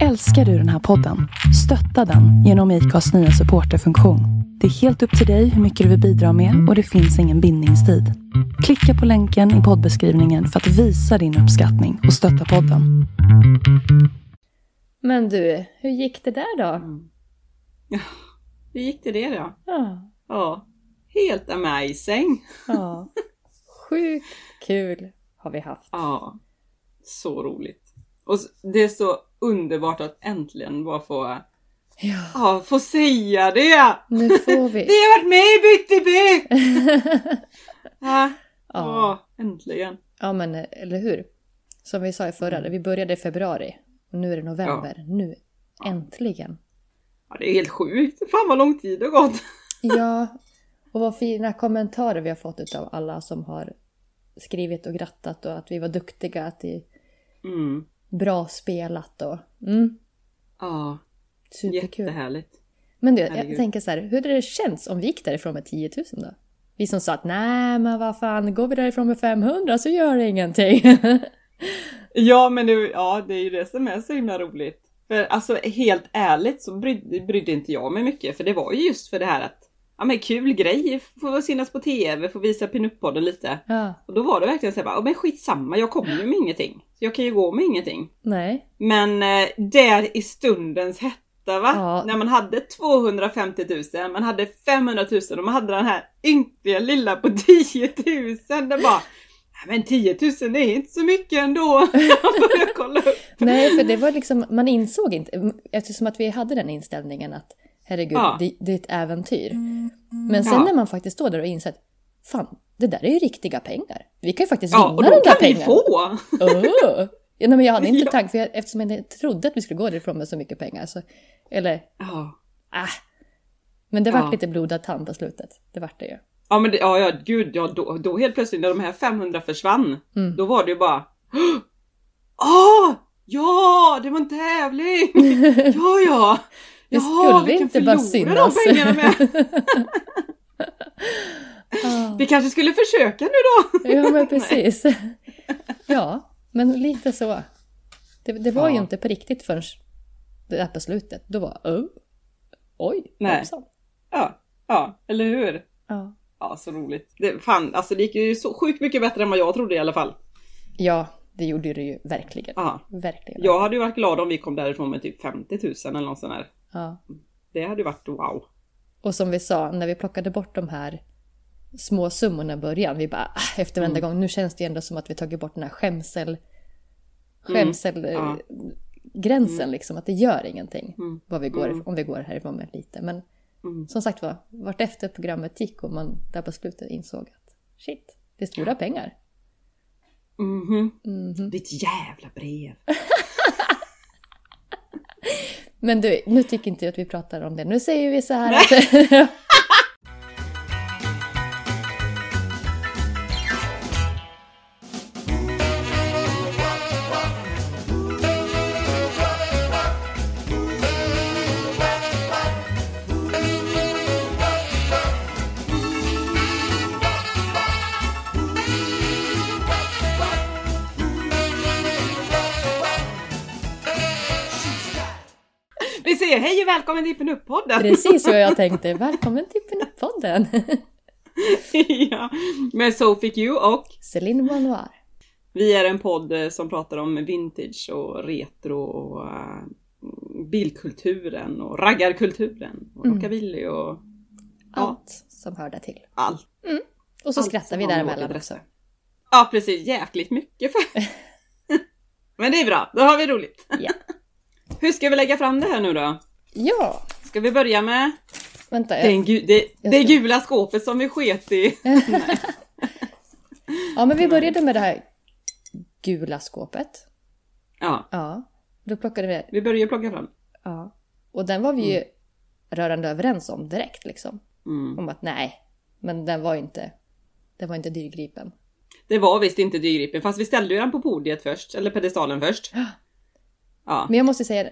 Älskar du den här podden? Stötta den genom IKAs nya supporterfunktion. Det är helt upp till dig hur mycket du vill bidra med och det finns ingen bindningstid. Klicka på länken i poddbeskrivningen för att visa din uppskattning och stötta podden. Men du, hur gick det där då? Hur gick det det då? Ja, Ja, helt amazing. ja. Sjukt kul har vi haft. Ja, så roligt. Och det är så underbart att äntligen bara få, Ja, ja, få säga det! nu får vi. Vi har varit med i Bytt i bytt! Ja, Ja. ja, äntligen. ja, men eller hur? Som vi sa i förra, vi började i februari och nu är det november. Nu, äntligen. Ja, det är helt sjukt. Fan vad lång tid det har gått. Ja, och vad fina kommentarer vi har fått av alla som har skrivit och grattat och att vi var duktiga, att det är Mm. Bra spelat och mm, Ja, superkul. jättehärligt. Men du, jag Herregud. tänker så här, hur det känts om vi gick därifrån med 10 000 då? Vi som sa att nej men vad fan, går vi därifrån med 500 så gör det ingenting. Ja, men det, ja, det är ju det som är så himla roligt. För alltså helt ärligt så brydde, brydde inte jag mig mycket, för det var ju just för det här att Ja men kul grej, får synas på TV, får visa Pinup-podden lite. ja, Och då var det verkligen såhär, ja men skitsamma, jag kommer ju med ingenting. Så jag kan ju gå med ingenting. nej. Men eh, där i stundens hetta va? Ja. När man hade 250 000, man hade 500 000 och man hade den här ynkliga lilla på 10 000. Det bara, "Nej, men 10 000 är inte så mycket ändå. Jag kolla upp. Nej, för det var liksom, man insåg inte, eftersom att vi hade den inställningen att herregud, Ja. det, det är ett äventyr. Men sen Ja. när man faktiskt står där och inser att fan, det där är ju riktiga pengar. Vi kan ju faktiskt Ja, och vinna de där kan vi pengarna. få! Oh. Ja, men jag hade inte Ja. tanke, för jag, eftersom jag inte trodde att vi skulle gå därifrån med så mycket pengar. Så, eller, Ja. ah. Men det vart Ja. lite blodad tand på slutet. Det vart det ju. Ja men det, ja, ja gud, ja, då, då helt plötsligt när de här 500 försvann, Mm. då var det ju bara Åh! Ja, det var en tävling! Ja, ja! Det Jaha, skulle vi kan inte bara förlora de synas. pengarna med! Ah. Vi kanske skulle försöka nu då? Ja, men precis. ja, men lite så. Det, det var ju Ja. inte på riktigt förrän det där på slutet. Då var oh, oj, Nej. hoppsan. Ja, ja, eller hur? Ja. Ja, så roligt. Det, fan, alltså det gick ju så sjukt mycket bättre än vad jag trodde i alla fall. ja, det gjorde det ju verkligen. Verkligen. Jag hade ju varit glad om vi kom därifrån med typ 50 000 eller något sånt där. Ja. Det hade varit wow. Och som vi sa, när vi plockade bort de här små summorna i början, vi bara ah, efter varenda Mm. gång, nu känns det ändå som att vi tagit bort den här skämsel... Skämsel... Mm. Ja. eh, gränsen liksom, att det gör ingenting Mm. vad vi går, Mm. om vi går härifrån med lite. Men Mm. som sagt var, vart efter programmet gick och man där på slutet insåg att shit, det är stora pengar. Mhm. Mhm. Ditt jävla brev. Men du, nu tycker inte jag att vi pratar om det. Nu säger vi så här att... välkommen till Pinup-podden! Precis vad jag tänkte. Välkommen till Pinup-podden! ja, med Sophie Q och Céline Bonoir. vi är en podd eh, som pratar om vintage och retro och eh, bilkulturen och raggarkulturen och Mm. rockabilly och ja, Allt som hör där till. allt. Och så Allt skrattar vi däremellan också. Ja precis, jäkligt mycket för. Men det är bra, då har vi roligt. Ja. Hur ska vi lägga fram det här nu då? Ja, Ska vi börja med vänta. Jag... den det, det gula skåpet som vi sket i? Ja, men vi började med det här gula skåpet. Ja, Ja, då plockade vi vi börjar plocka fram. Ja. Och den var vi ju rörande överens om direkt liksom. Mm. Om att nej, men den var inte, den var inte dyrgripen. Det var visst inte dyrgripen, fast vi ställde ju den på podiet först, eller pedestalen först. Ja, Men jag måste säga,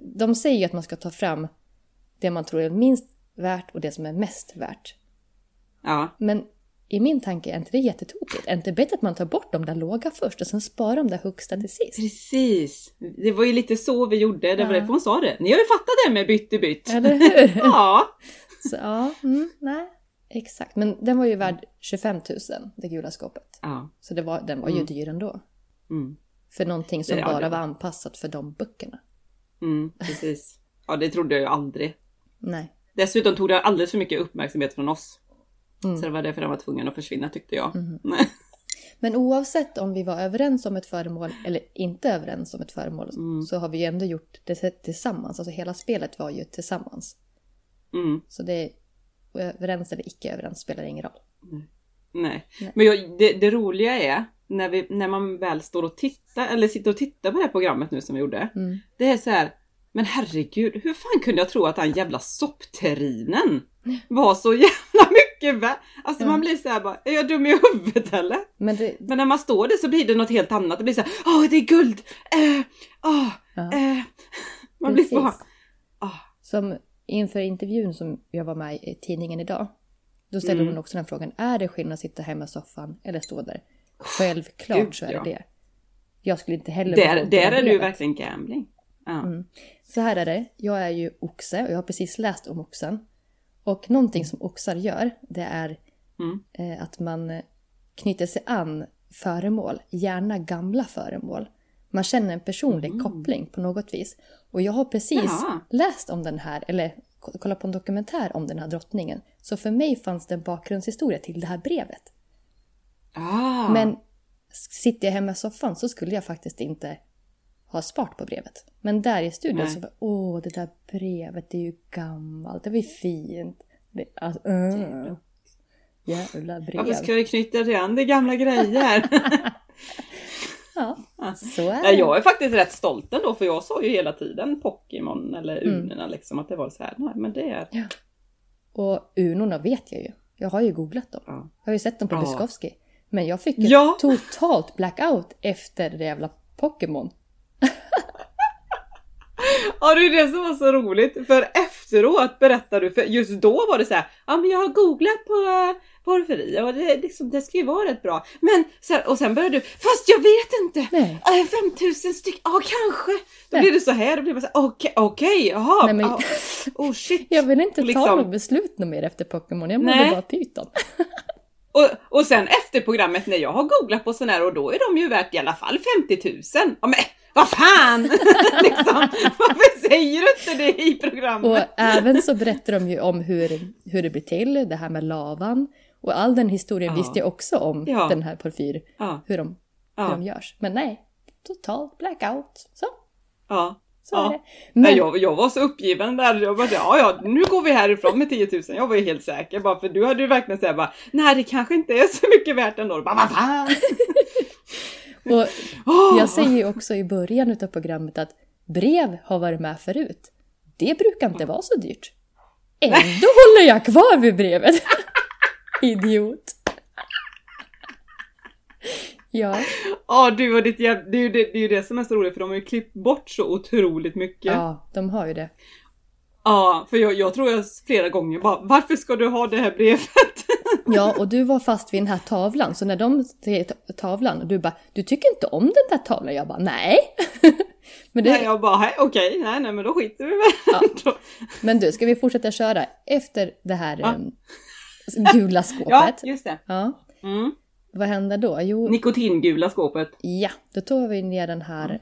de säger ju att man ska ta fram det man tror är minst värt och det som är mest värt. ja, Men i min tanke är inte det jättetokigt? Är inte bättre att man tar bort de där låga först och sen sparar de där högsta till sist? Precis! Det var ju lite så vi gjorde, det var Ja. därför hon sa det. Ni har ju fattat det med bytt i bytt. Eller hur? Ja! Så, ja, mm, nej. Exakt, men den var ju värd 25 000, det gula skåpet. Ja. Så det var, den var ju Mm. dyr ändå. Mm. För någonting som ja, bara var- anpassat för de böckerna. Mm, precis. Ja, det trodde jag ju aldrig. Nej. Dessutom tog det alldeles för mycket uppmärksamhet från oss. Mm. Så det var därför den var tvungen att försvinna tyckte jag. Nej. Men oavsett om vi var överens om ett föremål eller inte överens om ett föremål Mm. så har vi ju ändå gjort det tillsammans. Alltså hela spelet var ju tillsammans. Mm, Så det är överens eller icke överens spelar ingen roll. nej. Nej. Men jag, det, det roliga är när, vi, när man väl står och tittar, eller sitter och tittar på det här programmet nu som vi gjorde. Mm. Det är så här, men herregud, hur fan kunde jag tro att den jävla soppterrinen var så jävla mycket värd? Alltså Ja. man blir så här bara, är jag dum i huvudet eller? Men det, Men när man står där så blir det något helt annat. Det blir så här, åh det är guld! Eh, åh, Ja. eh. Man blir Precis. bara, ah, Som inför intervjun som jag var med i tidningen idag. Då ställde Mm. hon också den frågan. Är det skillnad att sitta hemma i soffan eller stå där? Självklart Gud, så är ja. det det. Jag skulle inte heller där, där är det brevet. verkligen gambling. Ja. Mm. Så här är det. Jag är ju oxe och jag har precis läst om oxen. Och någonting som oxar gör, det är Mm. eh, att man knyter sig an föremål, gärna gamla föremål. Man känner en personlig koppling på något vis. Och jag har precis Mm. Jaha. läst om den här, eller ko- kollat på en dokumentär om den här drottningen. Så för mig fanns det en bakgrundshistoria till det här brevet. Ah. Men sitter jag hemma i soffan så skulle jag faktiskt inte ha spart på brevet. Men där i studion Nej. så bara, åh det där brevet det är ju gammalt, det var ju fint. Det, alltså, uh, jävla brev. Varför ska vi knyta det an? Det gamla grejer. Ja, så är det. jag är faktiskt rätt stolt ändå för jag sa ju hela tiden Pokémon eller Mm. Unorna liksom att det var så här. Nej men det är... Ja. Och Unorna vet jag ju. Jag har ju googlat dem. Ja. Jag har ju sett dem på Ja. Bukowski. Men jag fick Ja. totalt blackout efter det jävla Pokémon. Ja det är det som var så roligt för efteråt berättar du, för just då var det så här, ja men jag har googlat på porrfri och det, liksom, det ska ju vara rätt bra. Men, så här, och sen började du, fast jag vet inte! Nej. Äh, 5000 stycken, ja kanske! Då Nej. blir det så här, då blir man så här, okej, okej, jaha, Nej, men- ja, oh shit. Jag vill inte ta Liksom. något beslut något mer efter Pokémon. Jag mådde bara pyton. Och, och sen efter programmet när jag har googlat på sån här och då är de ju värt i alla fall 50 000. Ja men vad fan! liksom, varför säger du inte det i programmet? Och även så berättar de ju om hur, hur det blir till, det här med lavan. Och all den historien Ja. visste jag också om, Ja. den här porfyr, Ja, hur de, hur de görs. Men nej, totalt blackout. Så, ja. Så Ja. är det. Nej, Men, jag, jag var så uppgiven där. Jag bara, ja, ja, nu går vi härifrån med 10 000. Jag var ju helt säker bara för du hade ju verkligen såhär bara, nej det kanske inte är så mycket värt ändå. Bara, vad fan! och jag säger ju också i början av programmet att brev har varit med förut. Det brukar inte vara så dyrt. Ändå håller jag kvar vid brevet. Idiot. Ja, Ja, du och ditt jävla... Det är, ju det, det är ju det som är så roligt för de har ju klippt bort så otroligt mycket. Ja, ja, de har ju det. för jag, jag tror jag flera gånger bara, varför ska du ha det här brevet? Ja, och du var fast vid den här tavlan. Så när de ta- tavlan och du bara, du tycker inte om den där tavlan? Jag bara, nej. men, Nej, det, jag bara, "Hej, okej, nej, nej, men då skiter vi väl Ja. men du, ska vi fortsätta köra efter det här Ja. em, gula Ja, skåpet? just det. Ja. Mm. Vad hände då? Jo, Nikotingula skåpet. ja, då tog vi ner den här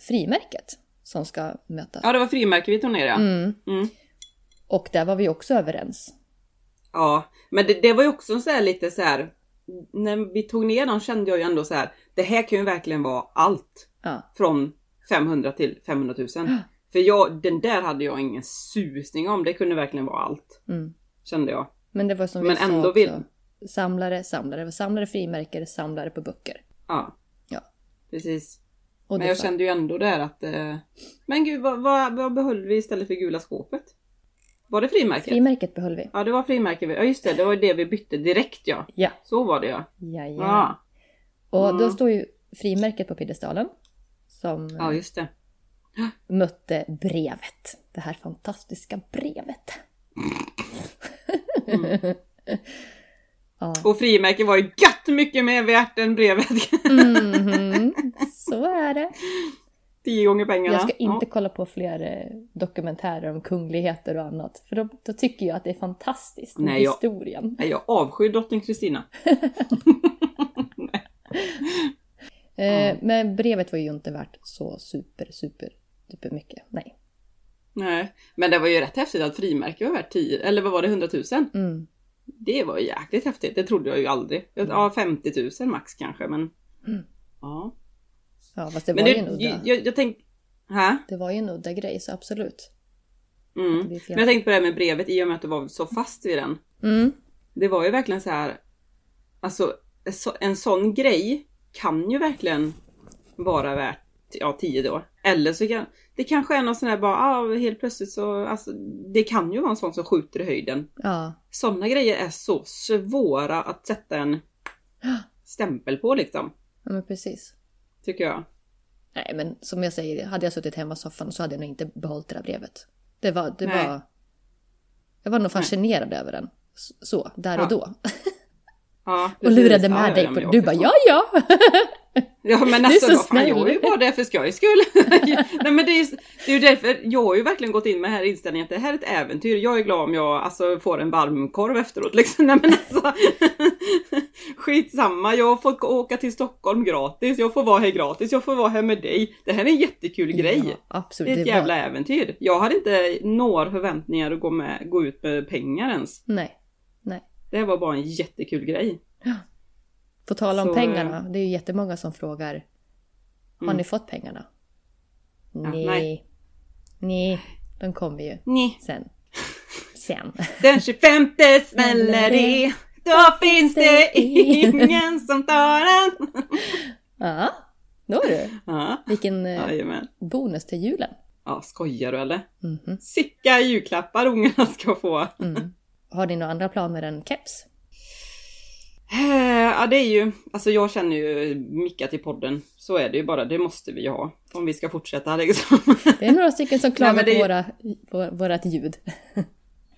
frimärket som ska möta. Ja, det var frimärke vi tog ner ja. Mm. Mm. Och där var vi också överens. Ja, men det, det var ju också så här lite så här. När vi tog ner dem kände jag ju ändå så här. Det här kan ju verkligen vara allt. Ja. Från 500 till 500 000. För jag, den där hade jag ingen susning om. Det kunde verkligen vara allt. Mm. Kände jag. Men det var som vi Men sa ändå också. vill- Samlare, samlare, samlare frimärken, samlare på böcker. Ja. Ja. Precis. Och Men jag kände ju ändå där att... Eh, men gud, vad, vad, vad behöll vi istället för gula skåpet? Var det frimärket? Frimärket behöll vi. Ja, det var frimärket. Ja, just det. Det var det vi bytte direkt ja. Ja. Så var det ja. Jajamän. Ja, Och då Mm. står ju frimärket på piedestalen. Som ja just det. mötte brevet. Det här fantastiska brevet. Mm. Ja. Och frimärken var ju gött mycket mer värt än brevet. Mhm, Så är det. Tio gånger pengarna. Jag ska inte Ja. kolla på fler eh, dokumentärer om kungligheter och annat. För då, då tycker jag att det är fantastiskt med Nej, jag- historien. Nej, jag avskyr drottning Kristina. Eh, men brevet var ju inte värt så super, super, super mycket. Nej. Nej, men det var ju rätt häftigt att frimärke var värt 10, eller vad var det, 100 000? Mm. Det var ju jäkligt häftigt, det trodde jag ju aldrig. Ja, 50 000 max kanske, men... Mm. Ja. Ja, fast det Men var det, ju en udda. jag, jag, tänkte... Hä? Det var ju en udda grej, så absolut. Mm. Men jag tänkte på det här med brevet i och med att du var så fast vid den. Mm. Det var ju verkligen så här. Alltså så- en sån grej kan ju verkligen vara värt ja, 10 då. Eller så kan det kanske är någon sån här bara, ah, helt plötsligt så, alltså det kan ju vara en sån som skjuter i höjden. Ja. Sådana grejer är så svåra att sätta en stämpel på liksom. ja, men precis. Tycker jag. Nej, men som jag säger, hade jag suttit hemma i soffan så hade jag nog inte behållit det där brevet. Det var, det Nej. var... Jag var nog fascinerad över den. Så, där och Ja, då. Ja, Och lurade med dig på Du bara ja, ja! Ja men Du är alltså så fan, jag är ju bara där för skojs skull. Nej men det är, det är ju därför, jag har ju verkligen gått in med den här inställningen att det här är ett äventyr. Jag är glad om jag alltså, får en varmkorv efteråt liksom. Nej men alltså. Skitsamma, jag har fått åka till Stockholm gratis, jag får vara här gratis, jag får vara här med dig. Det här är en jättekul grej. Ja, absolut. Det är ett var- jävla äventyr. Jag hade inte några förväntningar att gå, med, gå ut med pengar ens. Nej. Nej. Det var bara en jättekul grej. På tal om Så, pengarna, det är ju jättemånga som frågar Har Mm. ni fått pengarna? nej. nej. Nej, de kommer ju Nej. sen. Sen. Den 25 smäller det, då finns det ingen som tar den. Ja, då du. Ja, Vilken eh, jajamän. bonus till julen. Ja, skojar du eller? Mhm. Sicka julklappar ungarna ska få. Mm. Har ni några andra planer än keps? Eh, Ja, det är ju, alltså jag känner ju Micka till podden. Så är det ju bara, det måste vi ju ha. Om vi ska fortsätta liksom. Det är några stycken som klagar men det på våra, vårat ljud.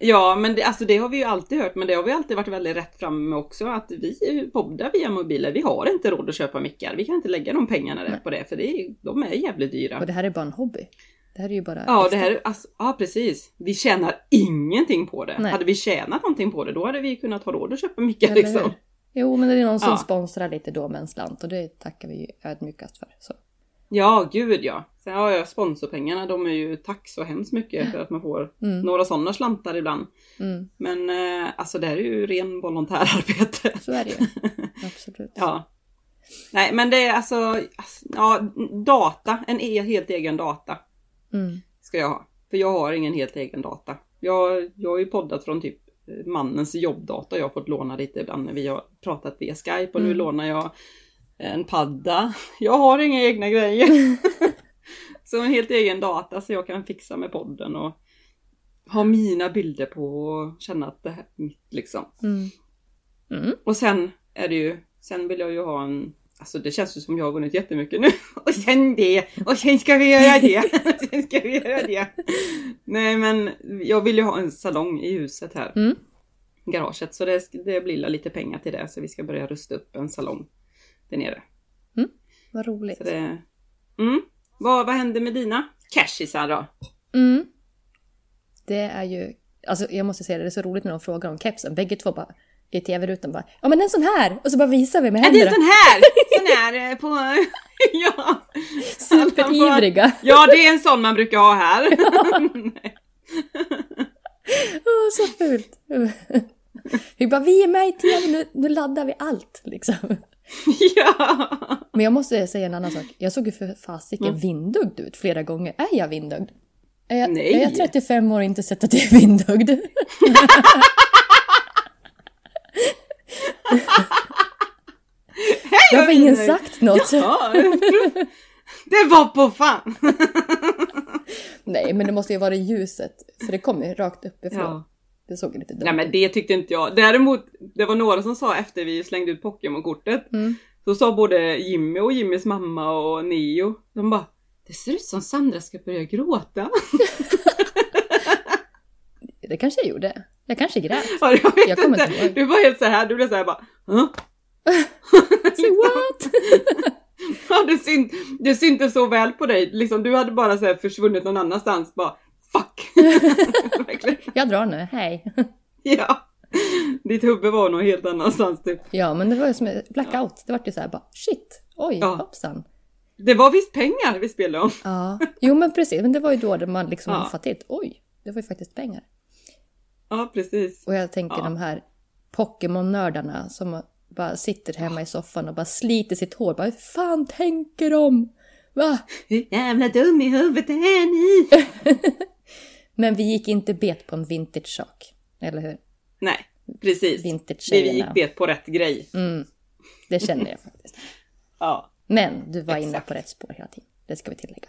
Ja, men det, alltså det har vi ju alltid hört, men det har vi alltid varit väldigt rätt fram med också. Att vi poddar via mobiler, vi har inte råd att köpa mickar. Vi kan inte lägga de pengarna där på det, för det är, de är jävligt dyra. Och det här är bara en hobby. Det här är ju bara Ja, extra. det här, alltså, ja precis. Vi tjänar ingenting på det. Nej. Hade vi tjänat någonting på det, då hade vi kunnat ha råd att köpa mickar Eller liksom. hur? Jo, men det är någon som Ja. sponsrar lite då med en slant och det tackar vi ju ödmjukast för. Så. Ja, gud ja. Sen har jag sponsorpengarna, de är ju tack så hemskt mycket för att man får Mm. några sådana slantar ibland. Mm, Men eh, alltså det här är ju ren volontärarbete. så är det ju. Absolut. Ja. Nej, men det är alltså, ja, data, en e- helt egen data Mm. ska jag ha. För jag har ingen helt egen data. Jag, jag har ju poddat från typ mannens jobbdata. Jag har fått låna lite ibland när vi har pratat via Skype och nu Mm. lånar jag en padda. Jag har inga egna grejer. så en helt egen data så jag kan fixa med podden och ha mina bilder på och känna att det här är mitt liksom. Mm. Mm. Och sen är det ju, sen vill jag ju ha en Alltså det känns ju som jag har vunnit jättemycket nu. Och sen det, och sen ska vi göra det, och sen ska vi göra det. Nej men jag vill ju ha en salong i huset här. Mm. Garaget. Så det, det blir lite pengar till det. Så vi ska börja rusta upp en salong där nere. Vad roligt. Så det, mm. vad, vad händer med dina cashisar då? Mm. Det är ju, alltså jag måste säga det, det är så roligt när de frågar om kepsen. Bägge två bara i tv-rutan bara ja men en sån här! Och så bara visar vi med Är det händerna. en sån här? Sån här eh, på... ja. Superivriga. Ja det är en sån man brukar ha här. Åh, så fult. vi bara vi är med i tv, nu, nu laddar vi allt liksom. ja. Men jag måste säga en annan sak. Jag såg ju för fasiken Mm. vindögd ut flera gånger. Är jag vindögd? Är jag, Nej. är jag 35 år och inte sett att jag är vindögd? Det har ingen sagt något. Ja, det var på fan! Nej, men det måste ju vara ljuset. För det kom ju rakt uppifrån. Ja. Det såg lite dumt Nej men det tyckte inte jag. Däremot, det var några som sa efter vi slängde ut Pokémon-kortet. Mm. Så sa både Jimmy och Jimmys mamma och Neo, de bara Det ser ut som Sandra ska börja gråta. Det kanske jag gjorde. Jag kanske grät. Ja, jag vet Jag kommer inte. inte ihåg. Du var helt så här, du blev så här bara... Huh? Say what? Ja, det, syn, det syntes så väl på dig. Liksom, du hade bara så försvunnit någon annanstans. Bara fuck! Jag drar nu, hej. ja. Ditt huvud var nog helt annanstans typ. Ja, men det var ju som en blackout. Det var ju så här bara shit, oj, Ja. hoppsan. Det var visst pengar vi spelade om. Ja, jo men precis. Men det var ju då man liksom Ja. fattade att oj, det var ju faktiskt pengar. Ja, precis. Och jag tänker Ja. de här Pokémon-nördarna som bara sitter hemma i soffan och bara sliter sitt hår. Bara, hur fan tänker de? Va? Hur jävla dum i huvudet är ni? Men vi gick inte bet på en vintage-sak. Eller hur? Nej, precis. Vintage-tjejerna. Vi gick bet på rätt grej. Mm, det känner jag faktiskt. Ja. Men du var inne Exakt. på rätt spår hela tiden. Det ska vi tillägga.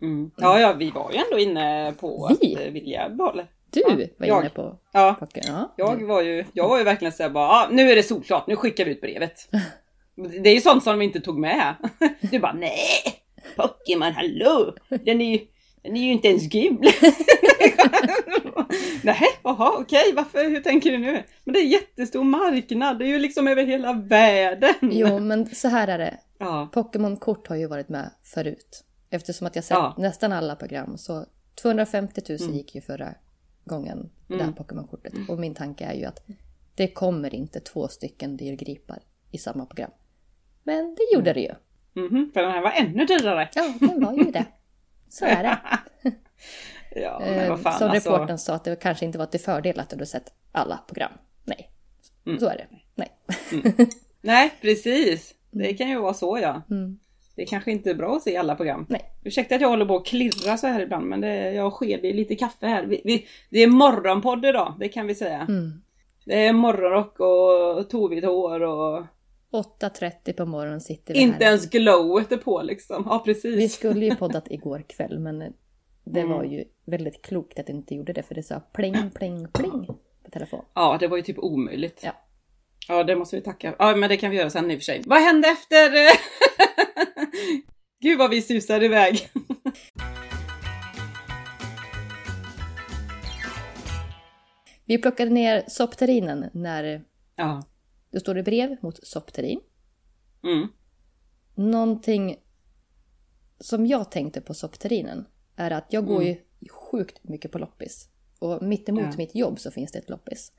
Mm. Ja, ja, vi var ju ändå inne på Vi? att eh, vilja behålla. Du Ja, var jag. inne på Ja, Pokémon. Ja. jag var ju, jag var ju verkligen såhär bara, ah, nu är det solklart, nu skickar vi ut brevet. Det är ju sånt som de inte tog med. Du bara, nej, Pokémon, hallå, den är ju, den är ju inte ens gul. Nej, jaha, okej, varför, hur tänker du nu? Men det är jättestor marknad, det är ju liksom över hela världen. Jo, men så här är det. Ja, Pokémon-kort har ju varit med förut. Eftersom att jag sett Ja. nästan alla program. Så 250 000 Mm. gick ju förra gången, det här Pokémon-kortet. Och min tanke är ju att det kommer inte två stycken dyrgripar i samma program. Men det gjorde det ju. mhm, för den här var ännu dyrare. Ja, den var ju det. Så är det. Ja, men Eh, vad fan Som alltså. reportern sa att det kanske inte var till fördel att du hade sett alla program. Nej, Mm. så är det. Nej. Nej, precis. Det kan ju vara så ja. Mm. Det kanske inte är bra att se alla program. Nej. Ursäkta att jag håller på att klirra så här ibland men det, jag sker i lite kaffe här. Vi, vi, det är morgonpodd idag, det kan vi säga. Mm. Det är morgonrock och tovigt hår och 8.30 på morgonen sitter vi inte här. ens glowet är på liksom. Ja precis. Vi skulle ju poddat igår kväll men det Mm. var ju väldigt klokt att det inte gjorde det för det sa pling, pling, pling på telefon. Ja, det var ju typ omöjligt. Ja. Ja, det måste vi tacka. Ja, men det kan vi göra sen i och för sig. Vad hände efter? Gud vad vi susar iväg. Vi plockade ner Sopterinen när Ja. det står i brev mot Sopterin. Mm. Någonting som jag tänkte på Sopterinen är att jag går ju sjukt mycket på loppis. Och mitt emot Ja. mitt jobb så finns det ett loppis.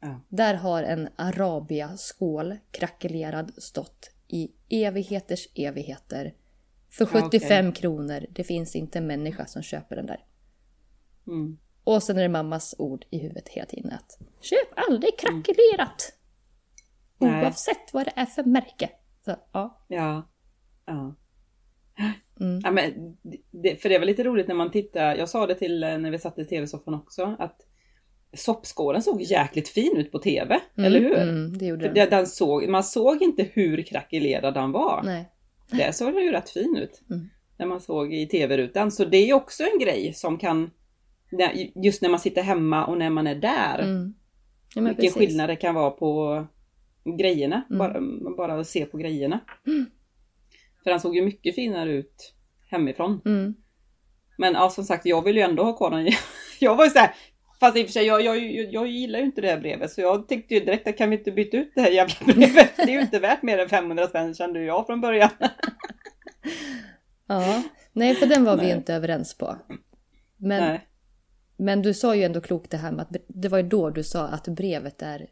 Ja. Där har en Arabia skål krackelerad stått i evigheters evigheter. För Ja, 75 kronor. Det finns inte en människa som köper den där. Mm. Och sen är det mammas ord i huvudet hela tiden att köp aldrig krackelerat. Nej. Oavsett vad det är för märke. Så, ja. Ja. Ja. Mm. ja men, det, för det var lite roligt när man tittar, jag sa det till eh, när vi satt i tv-soffan också, att soppskålen såg jäkligt fin ut på tv, eller hur? Mm, det gjorde den. Den såg, man såg inte hur krackelerad den var. Nej. Där såg den ju rätt fin ut. Mm. När man såg i tv-rutan. Så det är också en grej som kan, just när man sitter hemma och när man är där. Mm. Ja, vilken precis. skillnad det kan vara på grejerna. Mm. Bara, bara att se på grejerna. För den såg ju mycket finare ut hemifrån. Mm. Men ja, som sagt, jag vill ju ändå ha kvar den. Jag var ju såhär, fast i och för sig, jag, jag, jag, jag gillar ju inte det här brevet. Så jag tänkte ju direkt att kan vi inte byta ut det här jävla brevet? Det är ju inte värt mer än 500 spänn kände jag från början. Ja. Nej, för den var vi Nej. ju inte överens på. Men, Nej. men du sa ju ändå klokt det här med att det var ju då du sa att brevet är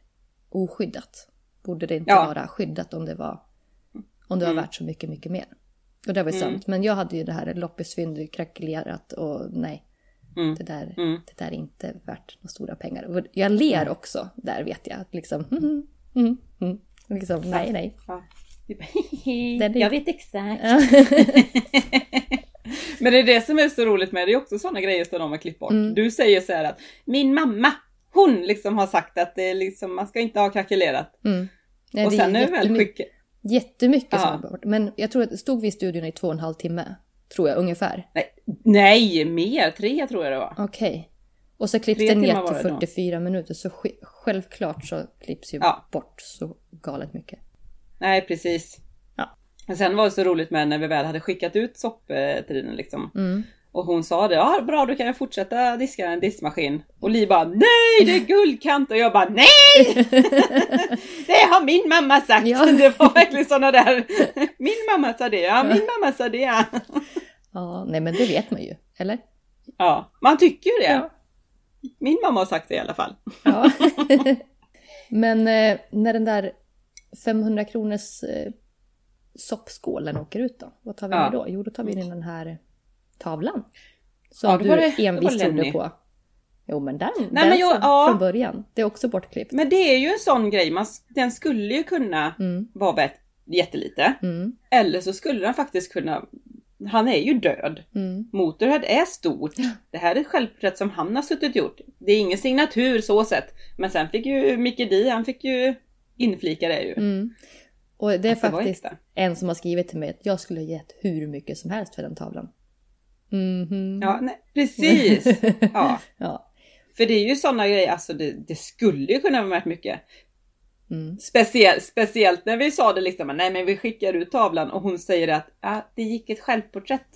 oskyddat. Borde det inte Ja. vara skyddat om det var, om det var Mm. värt så mycket, mycket mer? Och det var ju Mm. sant. Men jag hade ju det här loppisfynd krackelerat och nej, Mm. det där, Mm. det där är inte värt några stora pengar. Jag ler också där vet jag. Liksom, mm, mm, mm. Liksom, nej, nej. Ja. Är- Jag vet exakt. Ja. Men det är det som är så roligt med det, är också sådana grejer som de har klippt bort. Mm. Du säger så här att min mamma, hon liksom har sagt att det är liksom, man ska inte ha krackelerat. Mm. Nej, och det sen är det väl jättemycket- skickat. Jättemycket som Ja. var bort. Men jag tror att stod vi i studion i två och en halv timme. Tror jag ungefär. Nej, nej, mer, tre tror jag det var. Okej. Och så klipps det ner till det då. 44 minuter. Så självklart så klipps ju Ja. bort så galet mycket. Nej, precis. Ja. Men sen var det så roligt med när vi väl hade skickat ut soppterinen liksom. Mm. Och hon sa det, ja bra då kan jag fortsätta diska en diskmaskin. Och Li bara, nej det är guldkant! Och jag bara, nej! det har min mamma sagt! Ja. Det var verkligen sådana där, min mamma sa det, ja min mamma sa det. Ja, nej men det vet man ju, eller? Ja, man tycker ju det. Ja. Min mamma har sagt det i alla fall. Ja. men eh, när den där 500 kronors eh, soppskålen åker ut då, vad tar vi Ja. med då? Jo, då tar vi in den här tavlan. Som Ja, du det- envist trodde på. Jo, men den, Nej, den men jag- ja. från början. Det är också bortklippt. Men det är ju en sån grej, man, den skulle ju kunna Mm, vara värd jättelite. mm, Eller så skulle den faktiskt kunna, han är ju död. mm. Motorhead är stort. Det här är ett självporträtt som han har suttit och gjort. Det är ingen signatur så sett. Men sen fick ju Micke D, han fick ju inflika det ju. Mm. Och det är var faktiskt en som har skrivit till mig att jag skulle ha gett hur mycket som helst för den tavlan. Mhm. Ja, nej, precis! Ja, ja. för det är ju sådana grejer, alltså det, det skulle ju kunna vara värt mycket. Mm. Speciellt, speciellt när vi sa det liksom, nej men vi skickar ut tavlan och hon säger att ja, det gick ett självporträtt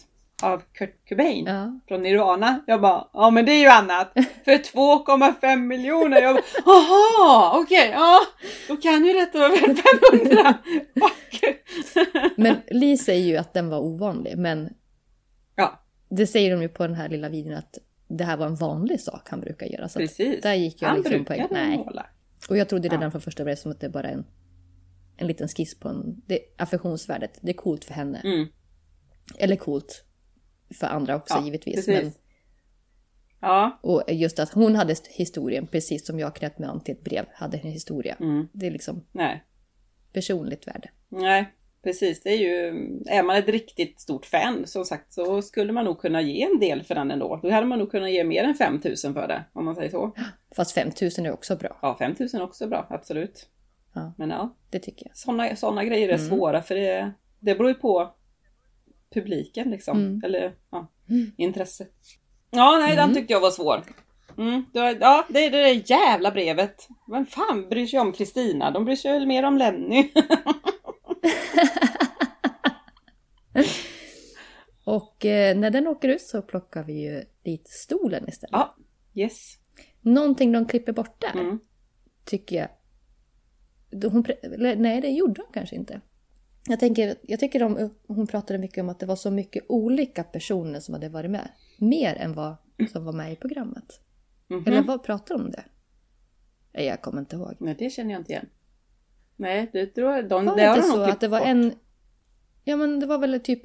av Kurt Cobain ja. från Nirvana. Jag bara, ja men det är ju annat. För 2,5 miljoner. Jag bara, jaha, okej, ja. Då kan ju detta vara värt 500. Fuck. Men Li säger ju att den var ovanlig, men Ja, det säger de ju på den här lilla videon att det här var en vanlig sak han brukar göra. Så precis. där gick jag Han liksom på brukar en... Nej. måla. Och jag trodde redan Ja. från första början som att det bara är en, en liten skiss på en... Det, affektionsvärdet, det är coolt för henne. Mm, Eller coolt för andra också ja, givetvis. precis. Men, Ja, och just att hon hade historien, precis som jag knöt mig an till ett brev, hade en historia. mm, Det är liksom nej. personligt värde. Nej, precis. Det är ju, är man ett riktigt stort fan som sagt så skulle man nog kunna ge en del för den ändå. Då hade man nog kunnat ge mer än 5000 för det, om man säger så. Fast 5000 är också bra. Ja, 5000 är också bra, absolut. Ja. Men ja, Det tycker jag. sådana såna grejer är Mm. svåra för det, det beror ju på publiken liksom. Mm. Eller ja, Mm. intresse. Ja, nej, Mm. den tyckte jag var svår. Mm, ja, det är det där jävla brevet. Vem fan bryr sig om Kristina? De bryr sig väl mer om Lenny. Och eh, när den åker ut så plockar vi ju dit stolen istället. ja, yes. Någonting de klipper bort där, Mm. tycker jag. Hon, nej, det gjorde de kanske inte. Jag, tänker, jag tycker de, hon pratade mycket om att det var så mycket olika personer som hade varit med. Mer än vad som var med i programmet. Mhm. Eller vad pratade de om det? Jag kommer inte ihåg. Nej, det känner jag inte igen. Nej, det tror jag. De, Var det har inte så att det var klippt en... Ja men det var väl typ...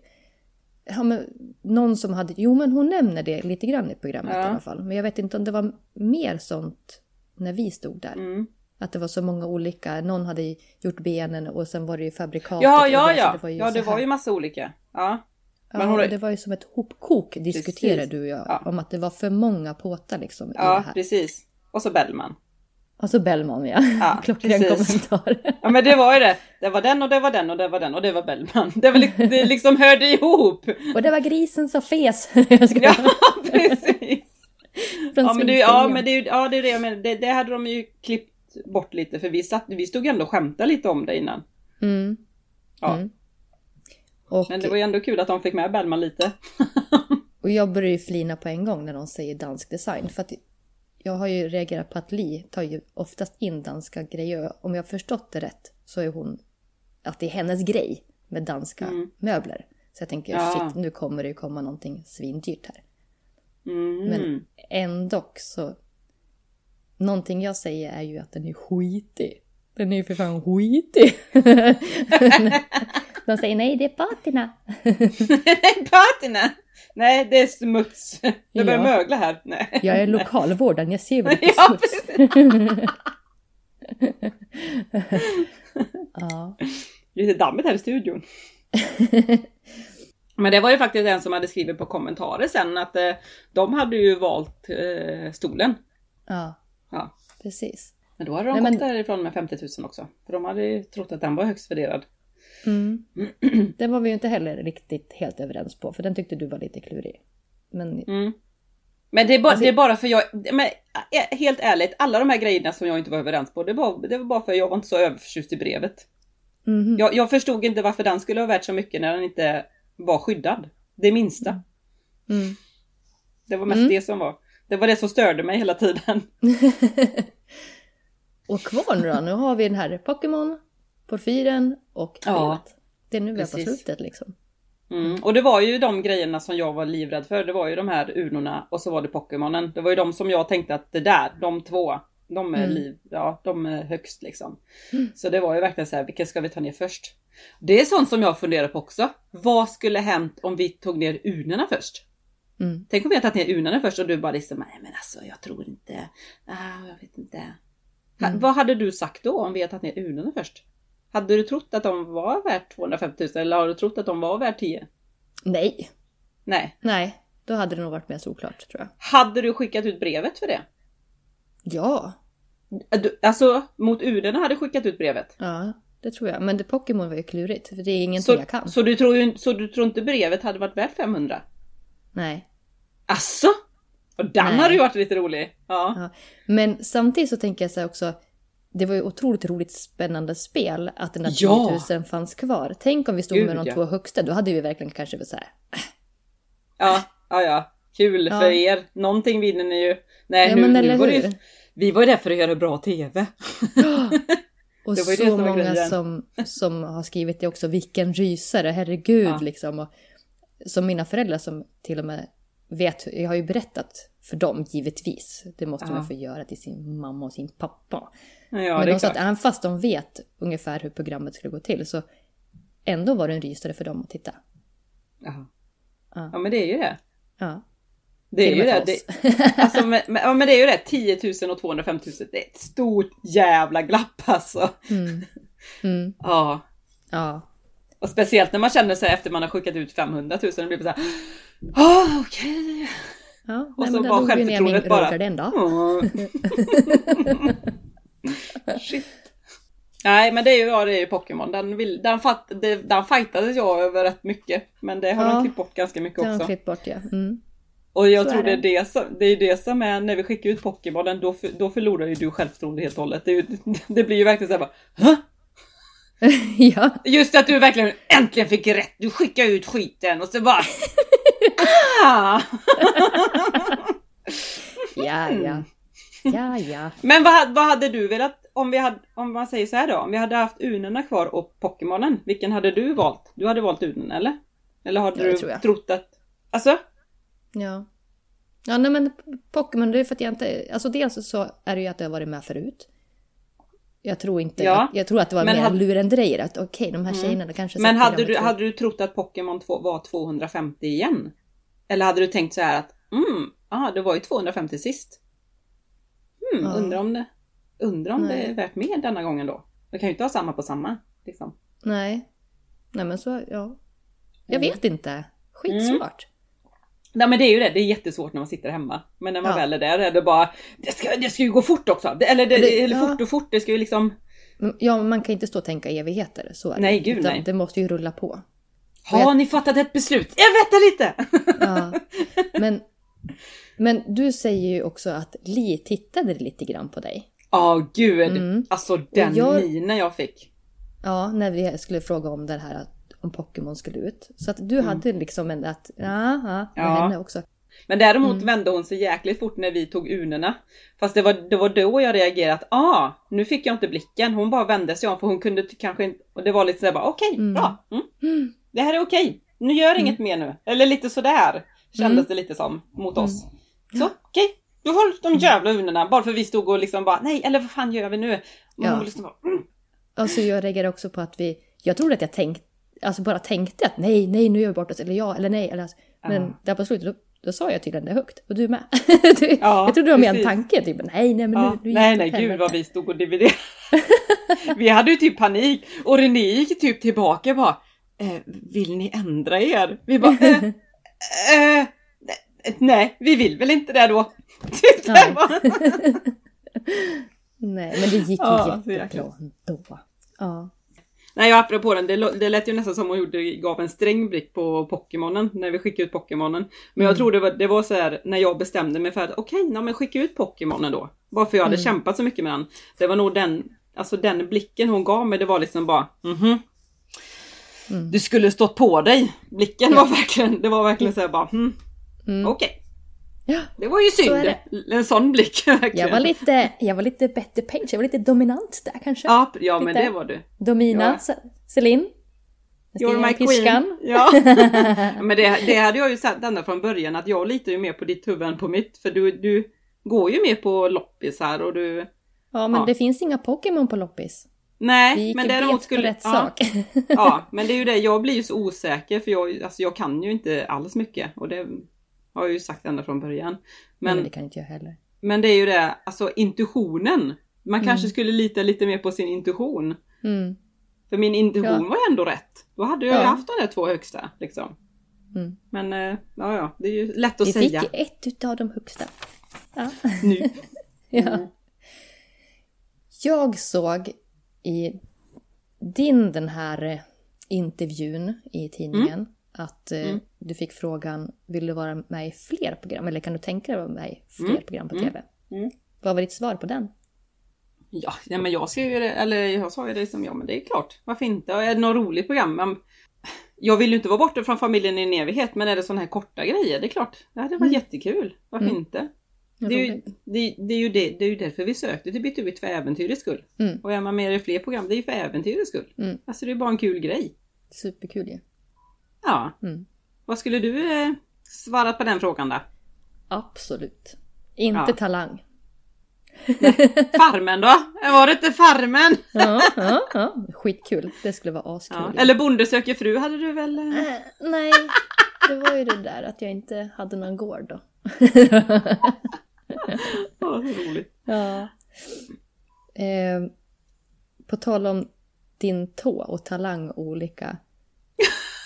Ja, men någon som hade... Jo men hon nämner det lite grann i programmet Ja. i alla fall. Men jag vet inte om det var mer sånt när vi stod där. bort. Mm. Att det var så många olika. Någon hade gjort benen och sen var det ju fabrikatet. Ja, ja, ja. det var ju, ja, det var ju massa olika. Ja. Ja, men hon- det var ju som ett hopkok diskuterade Precis. du och jag. Ja. Om att det var för många påtar liksom i det Ja, precis. Och så Bellman. Alltså Bellman ja. Ja, Klockren kommentar. Ja men det var ju det. Det var den och det var den och det var den och det var Bellman. Det, var, li- det liksom hörde ihop. och det var grisen som fes. Ja, precis. Ja men, det, ja, men det, ja, det är det jag menar. Det, det hade de ju klippt bort lite för vi, satt, vi stod ändå och skämtade lite om det innan. Mm. Ja. Mm. Och, Men det var ju ändå kul att de fick med Bellman lite. och jag börjar ju flina på en gång när de säger dansk design. För att jag har ju reagerat på att Li tar ju oftast in danska grejer. Om jag har förstått det rätt så är hon... Att det är hennes grej med danska Mm. möbler. Så jag tänker Ja. shit, nu kommer det ju komma någonting svindyrt här. Mm. Men ändå så... Någonting jag säger är ju att den är skitig. Den är ju för fan skitig. De säger nej, det är patina. Patina! Nej, det är smuts. Det börjar Ja. mögla här. Nej. Jag är lokalvårdaren, jag ser väl lite Ja, smuts. ja. Lite dammigt här i studion. Men det var ju faktiskt en som hade skrivit på kommentarer sen att eh, de hade ju valt eh, stolen. ja, Ja. precis. Men då hade de Nej, men- gått därifrån med 50 000 också. För de hade ju trott att den var högst värderad. Mm. Den var vi ju inte heller riktigt helt överens på, för den tyckte du var lite klurig. Men Mm. Men det är, bara, Alltså- det är bara för jag, men eh, helt ärligt, alla de här grejerna som jag inte var överens på, det var, det var bara för jag var inte så överförtjust i brevet. Mhm. Jag, jag förstod inte varför den skulle ha värt så mycket när den inte var skyddad. Det minsta. Mm. Det var mest det som var. Det var det som störde mig hela tiden. Och kvar nu då, nu har vi den här Pokémon, Porfyren och Ja. Det är nu vi är på slutet liksom. Mm. Och det var ju de grejerna som jag var livrädd för. Det var ju de här unorna och så var det Pokémonen. Det var ju de som jag tänkte att det där, de två, de är Mm. liv, ja de är högst liksom. Så det var ju verkligen så här, vilka ska vi ta ner först? Det är sånt som jag funderar på också. Vad skulle hänt om vi tog ner unorna först? Mm. Tänk om vi har tagit ner unorna först och du bara liksom, nej men alltså jag tror inte, ah, jag vet inte. Mm. Vad hade du sagt då om vi hade tagit ner unorna först? Hade du trott att de var värt 250 000 eller har du trott att de var värt 10? Nej, Nej. nej, då hade det nog varit mer såklart tror jag. Hade du skickat ut brevet för det? Ja, Du, alltså mot unorna hade skickat ut brevet? ja, det tror jag. Men det Pokémon var ju klurigt, för det är ingenting Så, jag kan. så, du tror ju, så du tror inte brevet hade varit värt 500? Nej. Asså? Och den Nej. hade ju varit lite rolig. Ja. Ja. Men samtidigt så tänker jag så här också, det var ju otroligt roligt spännande spel att den där 10 Ja. 000 fanns kvar. Tänk om vi stod Gud, med de ja. två högsta, då hade vi verkligen kanske så här. Ja, ja, ja. Kul Ja. för er. Någonting vinner ni ju. Nej, Ja, nu, nu var ju? Vi var ju där för att göra bra TV. Och så som var många grejen. som, som har skrivit det också, vilken rysare, herregud Ja. liksom. Och, som mina föräldrar som till och med vet, jag har ju berättat för dem givetvis, det måste Ja. man få göra till sin mamma och sin pappa. Ja, Men det de är att klart. även fast de vet ungefär hur programmet skulle gå till så ändå var det en rysare för dem att titta. Jaha. Ja. Ja, men det är ju det. Ja. Det är ju det. det alltså, men, men, ja, men det är ju det. 10 000 och 205 000. Det är ett stort jävla glapp alltså. Mm. Mm. Ja. Ja. Och speciellt när man känner sig efter man har skickat ut 500 000. Det blir så här. Ah, okej. Ja, Och nej, så men där var självförtroendet bara- den dag. Shit. Nej men det är ju, ja, det är ju Pokémon. Den, vill, den, fatt, det, den fightades jag över rätt mycket. Men det har Ja. de klippt bort ganska mycket Det har de också. klippt bort ja. Mm. Och jag Så tror är det är det. det som, det är det som är när vi skickar ut Pokémonen, då, för- då förlorar ju du självförtroende helt och hållet. Det, är ju, det blir ju verkligen såhär bara Hä? ja. Just att du verkligen äntligen fick rätt, du skickar ut skiten och så bara ah! Ja, ja. Ja, ja. Men vad, vad hade du velat, om vi hade, om man säger så här då, om vi hade haft unorna kvar och Pokémonen, vilken hade du valt? Du hade valt unen eller? Eller hade Ja, du trott att, alltså? Ja. Ja, nej men Pokémon, det är för att jag inte... Alltså dels så är det ju att jag har varit med förut. Jag tror inte... Ja. Jag, jag tror att det var Men mer hade- lurendrejer. Att okej, de här tjejerna det kanske... Men hade du, hade du trott att Pokémon 2 var 250 igen? Eller hade du tänkt så här att, mm, ah, det var ju 250 sist. Hmm, Ja. undrar om det, undrar om det är värt mer denna gången då? Det kan ju inte vara samma på samma. Liksom. Nej. Nej men så, ja. Jag Mm. vet inte. Skitsvårt. Nej men det är ju det, det är jättesvårt när man sitter hemma. Men när man Ja. väl är där är det bara, det ska, det ska ju gå fort också. Det, eller det, Det- eller ja. fort och fort, det ska ju liksom, Men Ja, man kan inte stå och tänka evigheter. Så är det. Nej, gud, Utan nej. Det måste ju rulla på. har ni fattat ett beslut? Jag väntar lite! Ja. Men, men du säger ju också att Li tittade lite grann på dig. Ja gud, Mm. alltså den jag- minen jag fick. Ja, när vi skulle fråga om det här att- om Pokémon skulle ut. Så att du hade liksom en att, ja, med Mm. Ja. henne också. Men däremot Mm. vände hon sig jäkligt fort när vi tog unerna. Fast det var, det var då jag reagerade att ah, nu fick jag inte blicken. Hon bara vände sig om för hon kunde kanske inte... Och det var lite sådär bara okej, Mm. bra. Mm. Det här är okej. Nu gör inget mer nu. Eller lite sådär kändes Mm. det lite som mot oss. Så okej, du håll de jävla unerna. Bara för vi stod och liksom bara nej, eller vad fan gör vi nu? Och Ja. liksom bara, mm. Alltså jag reagerar också på att vi, jag trodde att jag tänkte, alltså bara tänkte att nej, nej, nu gör vi bort oss, eller ja, eller nej, eller alltså, Men Ja. där på slutet, då, då sa jag tydligen det högt. Och du med. du, Ja, jag trodde det var mer en tanke, typ nej, nej, men Ja, nu, nu nej nej gud vad vi stod och dividerade. vi hade ju typ panik och René gick typ tillbaka och bara eh, Vill ni ändra er? Vi bara eh, eh, nej, vi vill väl inte det då. Typ Nej. det var- Nej, men det gick ju Ja, jättebra ändå. Ja. Nej apropå den, det, det lät ju nästan som hon gjorde, gav en sträng blick på Pokémonen när vi skickade ut Pokémonen. Men jag Mm. tror det var, det var så här när jag bestämde mig för att okej, okay, men skicka ut Pokémonen då. Bara för jag hade Mm. kämpat så mycket med den. Det var nog den, alltså den blicken hon gav mig, det var liksom bara mhm. Mm. Du skulle stått på dig. Blicken var verkligen, det var verkligen så här bara hmm, Mm. okej. Ja, Det var ju Så synd. En sån blick verkligen. jag var lite, jag var lite better page, jag var lite dominant där kanske. Ja, ja men Lite. det var du. Domina, Ja. Ce- Celine. You're my piskan. queen. Ja. men det, det hade jag ju sagt ända från början att jag litar ju mer på ditt huvud än på mitt. För du, du går ju mer på loppisar och du... Ja, men Ja. det finns inga Pokémon på loppis. Nej, men däremot skulle... rätt ja, sak. ja, men det är ju det. Jag blir ju så osäker för jag, alltså jag kan ju inte alls mycket. Och det har jag ju sagt ända från början. Men, Men, det kan inte jag heller. men det är ju det, alltså intuitionen. Man kanske Mm. skulle lita lite mer på sin intuition. Mm. För min intuition Ja. var ändå rätt. Då hade jag ju Ja. haft de där två högsta. Liksom. Mm. Men eh, ja, ja, det är ju lätt att Vi säga fick ett utav de högsta. Ja. nu. ja. Mm. Jag såg i din den här eh, intervjun i tidningen att eh, Mm. du fick frågan vill du vara med i fler program eller kan du tänka dig att vara med i fler Mm. program på Mm. TV? Mm. Vad var ditt svar på den? Ja, ja, men jag ser ju det, eller jag sa ju det som ja, men det är klart. Varför inte? Är det något roligt program? Men, jag vill ju inte vara borta från familjen i en evighet, men är det sådana här korta grejer, det är klart. Det hade varit Mm. jättekul. Varför Mm. inte? Det är, ju, det, det, är ju det, det är ju därför vi sökte till Bytt ut för äventyrets skull. Mm. Och är man med i fler program, det är ju för äventyrets skull. Mm. Alltså det är bara en kul grej. Superkul ju. Ja. Mm. Vad skulle du eh, svara på den frågan då? Absolut. Inte Ja. talang. Farmen då? Var det inte Farmen? Ja, ja, ja. Skitkul. Det skulle vara askul. Ja. Eller Bonde söker fru hade du väl? Äh, nej, det var ju det där att jag inte hade någon gård då. Ja, så roligt. Ja. Eh, på tal om din tå och talang och olika.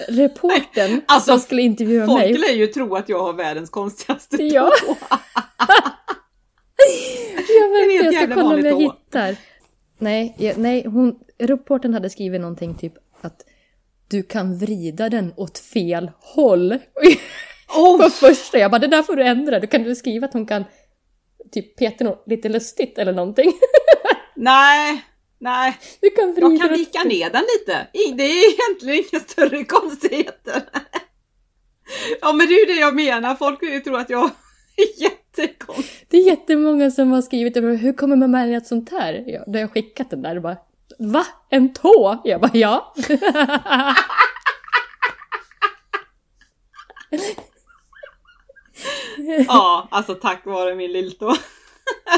Reporten Alltså, som skulle intervjua Folk mig. lär ju tro att jag har världens konstigaste tå. Ja. Jag vet jag ska kolla om jag hittar. Nej, jag, nej hon, reporten hade skrivit någonting typ att du kan vrida den åt fel håll. Oh, På första, jag bara det där får du ändra. Du kan du skriva att hon kan typ peta något lite lustigt eller någonting. nej, nej. Du kan Jag kan vika ner den lite. Det är egentligen inga större konstigheter. Ja men det är ju det jag menar. Folk vill ju tro att jag är jättekonstig. Det är jättemånga som har skrivit hur kommer man med ett sånt här? Ja, då har jag skickat den där och bara Va? En tå? Jag bara ja. Ja, alltså tack vare min lilltå.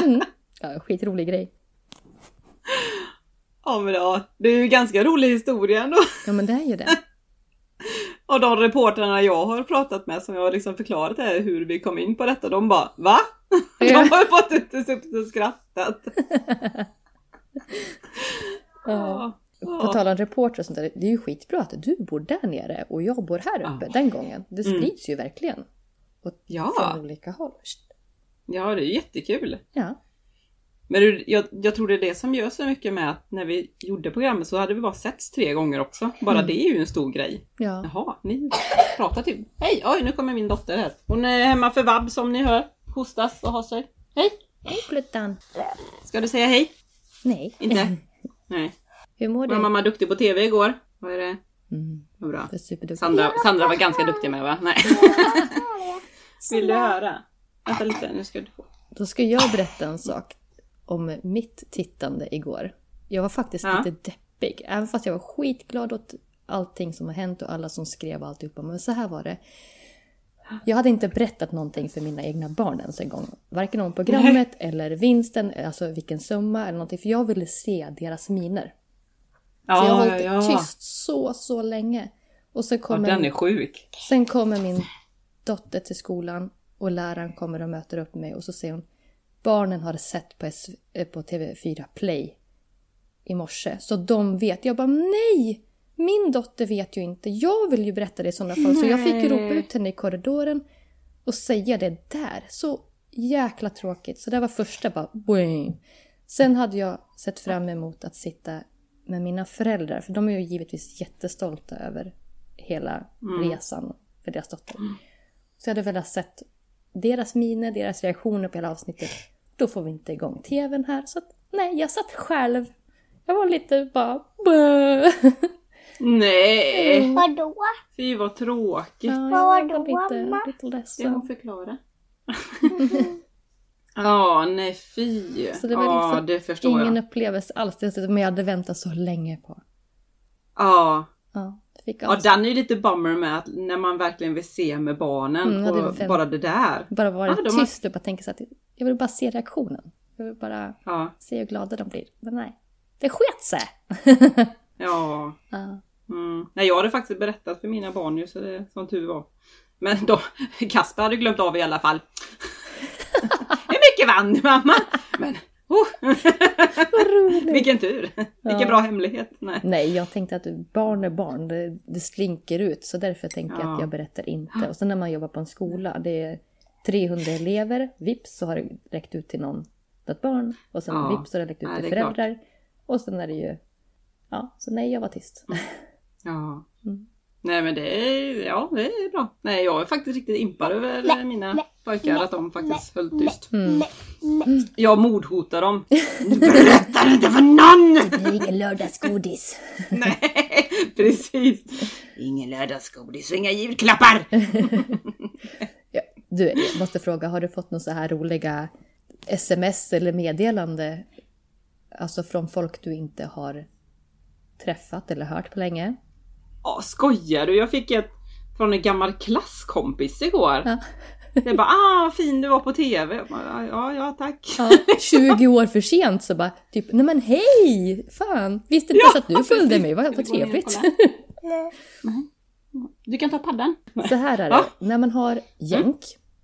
Mm. Ja, skitrolig grej. Ja men ja, det är ju ganska rolig historia ändå. Ja men det är ju det. Och de reportrarna jag har pratat med som jag har liksom förklarat här hur vi kom in på detta, de bara VA? De har ju fått inte suttit och skrattat. Ja. På tal om reporter och sånt där, det är ju skitbra att du bor där nere och jag bor här uppe Ja. den gången. Det Mm. sprids ju verkligen. Och Ja. från olika håll. Ja, det är jättekul. Ja. Men jag, jag tror det är det som gör så mycket med att när vi gjorde programmet så hade vi bara setts tre gånger också. Bara Mm. det är ju en stor grej. Ja. Jaha, ni pratar till. Hej! Oj, nu kommer min dotter här. Hon är hemma för vabb som ni hör. Hostas och har sig. Hej! Hej Pluttan! Ska du säga hej? Nej. Inte? Nej. Hur mår Var du? mamma duktig på TV igår? Vad är det? Mm, Vad bra. det är superduktig. Sandra, Sandra var ganska duktig med va? Nej. Vill du höra? Vänta lite, nu ska du få. Då ska jag berätta en sak om mitt tittande igår. Jag var faktiskt Ja. lite deppig, även fast jag var skitglad åt allting som har hänt och alla som skrev alltihopa. Men så här var det. Jag hade inte berättat någonting för mina egna barn ens en gång. Varken om programmet eller vinsten, alltså vilken summa eller någonting. För jag ville se deras miner. Så jag Ja, höll ja, ja. tyst så, så länge. Och sen ja. kommer, Den är sjuk. sen kommer min dotter till skolan och läraren kommer och möter upp mig och så säger hon Barnen har sett på, S- eh, på TV4 Play i morse, så de vet. Jag bara nej! Min dotter vet ju inte. Jag vill ju berätta det i sådana fall. Så jag fick ju ropa ut henne i korridoren och säga det där. Så jäkla tråkigt. Så det var första bara boing. Sen hade jag sett fram emot att sitta med mina föräldrar. För de är ju givetvis jättestolta över hela resan för deras dotter. Så jag hade velat sett deras miner, deras reaktioner på hela avsnittet. Då får vi inte igång tvn här. Så att, nej, jag satt själv. Jag var lite bara... Bö. Nej! Vadå? Fy vad tråkigt. Ja, jag Vad var då, lite, mamma? lite Ska ledsen. hon förklara? Ja, nej fy. Så det var ja, liksom det förstår ingen jag. upplevelse alls. Det som jag hade väntat så länge på. Ja. Ja, det fick ja, den är ju lite bummer med att när man verkligen vill se med barnen Mm, det och väl- bara det där. bara vara Ja, har- tyst och bara tänka så att jag vill bara se reaktionen. Jag vill bara Ja, se hur glada de blir. Men nej, det sket sig! ja. Ja. Mm. Nej, jag hade faktiskt berättat för mina barn ju så det som tur var. Men då, Kasper hade glömt av i alla fall. Hur mycket vann mamma? Men, oh. Vad roligt! Vilken tur! Vilken bra hemlighet! Nej. Nej, jag tänkte att barn är barn, det, det slinker ut. Så därför tänkte jag Ja. att jag berättar inte. Och sen när man jobbar på en skola, det är 300 elever, vips så har det räckt ut till någon, ett barn. Och sen Ja. vips så har det räckt ut Nej, till det är klart. föräldrar. Och sen är det ju... Ja, så nej, jag var tyst. Ja. Mm. Nej men det är, ja, det är bra. Nej jag är faktiskt riktigt impad över mina pojkar att de faktiskt höll tyst. Mm. Jag mordhotar dem. Du berättar inte för någon! Det är ingen lördagsgodis. Nej, precis. Ingen lördagsgodis och inga julklappar. Ja, du, jag måste fråga, har du fått några så här roliga sms eller meddelande? Alltså från folk du inte har träffat eller hört på länge? Ja, skojar du? Jag fick ett från en gammal klasskompis igår. Ja. Det bara, ah vad fin du var på TV. Bara, Ja, ja tack. Ja, 20 år för sent så bara typ, nej men hej! Fan, visste inte Ja, ens att du följde precis. mig, vad, trevligt. Du kan ta paddan. Så här är det, Ja. när man har jänk,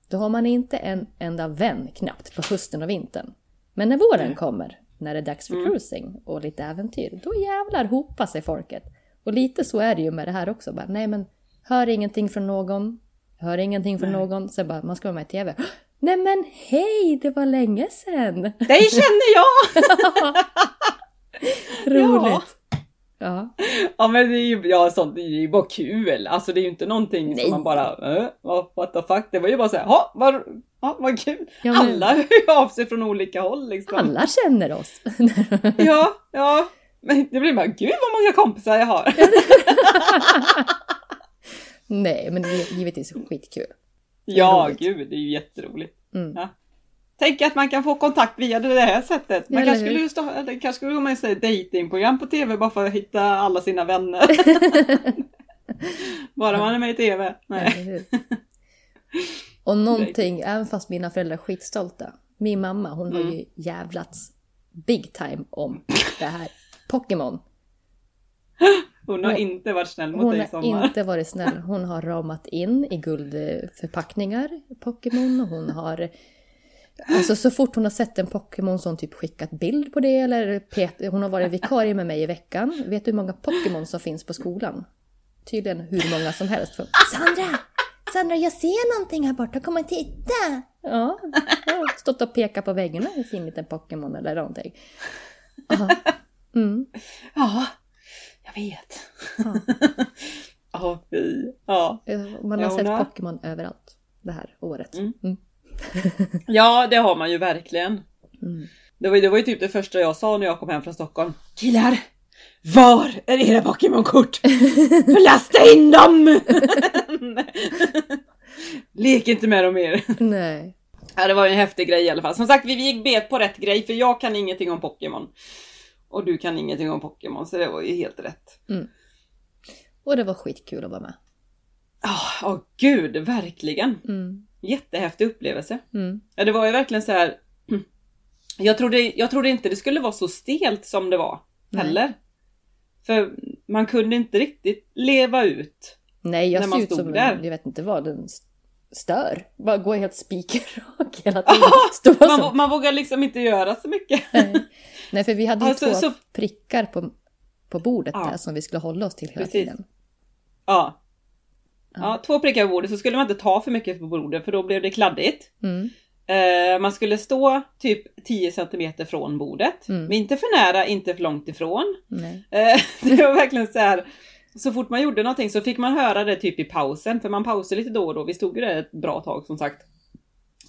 då har man inte en enda vän knappt på hösten och vintern. Men när våren kommer, när det är dags för cruising och lite äventyr, då jävlar hopar sig folket. Och lite så är det ju med det här också. Bara, nej men, hör ingenting från någon, hör ingenting från någon, sen bara, man ska vara med i TV. Nej men hej, det var länge sedan! Dig känner jag! Roligt! Ja. Ja men det är ju ja, sånt, det är ju bara kul. Alltså det är ju inte någonting Nej. som man bara, äh, what- what the fuck. Det var ju bara såhär, ja vad, ja, vad kul. Ja, men- Alla hör ju av sig från olika håll liksom. Alla känner oss! Ja, ja. Men det blir bara, gud vad många kompisar jag har. nej, men det är givetvis skitkul. ja, roligt. gud det är ju jätteroligt. Mm. Ja. Tänk att man kan få kontakt via det här sättet. Man kanske skulle, just, kanske skulle gå med i ett datingprogram på TV bara för att hitta alla sina vänner. bara man är med i TV. Nej. Och någonting, även fast mina föräldrar är skitstolta. Min mamma, hon har Mm. ju jävlats big time om det här. Pokémon. Hon har Hon- inte varit snäll mot Hon dig i har sommar. inte varit snäll. Hon har ramat in i guldförpackningar Pokémon. och Hon har... Alltså så fort hon har sett en Pokémon så har hon typ skickat bild på det. Eller pet, hon har varit vikarie med mig i veckan. Vet du hur många Pokémon som finns på skolan? Tydligen hur många som helst. För, Sandra! Sandra, jag ser någonting här borta. Kom och titta! Ja, jag har stått och pekat på väggen och sett en liten Pokémon eller någonting. Ja. Mm. Ja, jag vet. Ja, fy. Ja. Man har Ja, sett har- Pokémon överallt det här året. Mm. Mm. ja, det har man ju verkligen. Mm. Det var, det var ju typ det första jag sa när jag kom hem från Stockholm. Killar! Var är era Pokémon-kort? Lasta in dem! Lek inte med dem mer. Nej. Ja, det var ju en häftig grej i alla fall. Som sagt, vi gick bet på rätt grej för jag kan ingenting om Pokémon. Och du kan ingenting om Pokémon, så det var ju helt rätt. Och det var skitkul att vara med. Ja, åh gud, verkligen. Mm. Jättehäftig upplevelse. Mm. Ja, det var ju verkligen så här. Jag trodde, jag trodde inte det skulle vara så stelt som det var Nej. heller. För man kunde inte riktigt leva ut. Nej, jag När man ser ut stod som där. en, jag vet inte vad, den stör. Bara går helt spikerrak hela tiden. Står Man, som. man vågar liksom inte göra så mycket. Nej. Nej, för vi hade ju Alltså, två så- prickar på, på bordet Ja. där som vi skulle hålla oss till hela Precis. tiden. Ja. Ja, två prickar på bordet så skulle man inte ta för mycket på bordet för då blev det kladdigt. Mm. Eh, man skulle stå typ 10 cm från bordet. Mm. Men inte för nära, inte för långt ifrån. Eh, det var verkligen så här. Så fort man gjorde någonting så fick man höra det typ i pausen, för man pausade lite då och då. Vi stod ju där ett bra tag som sagt.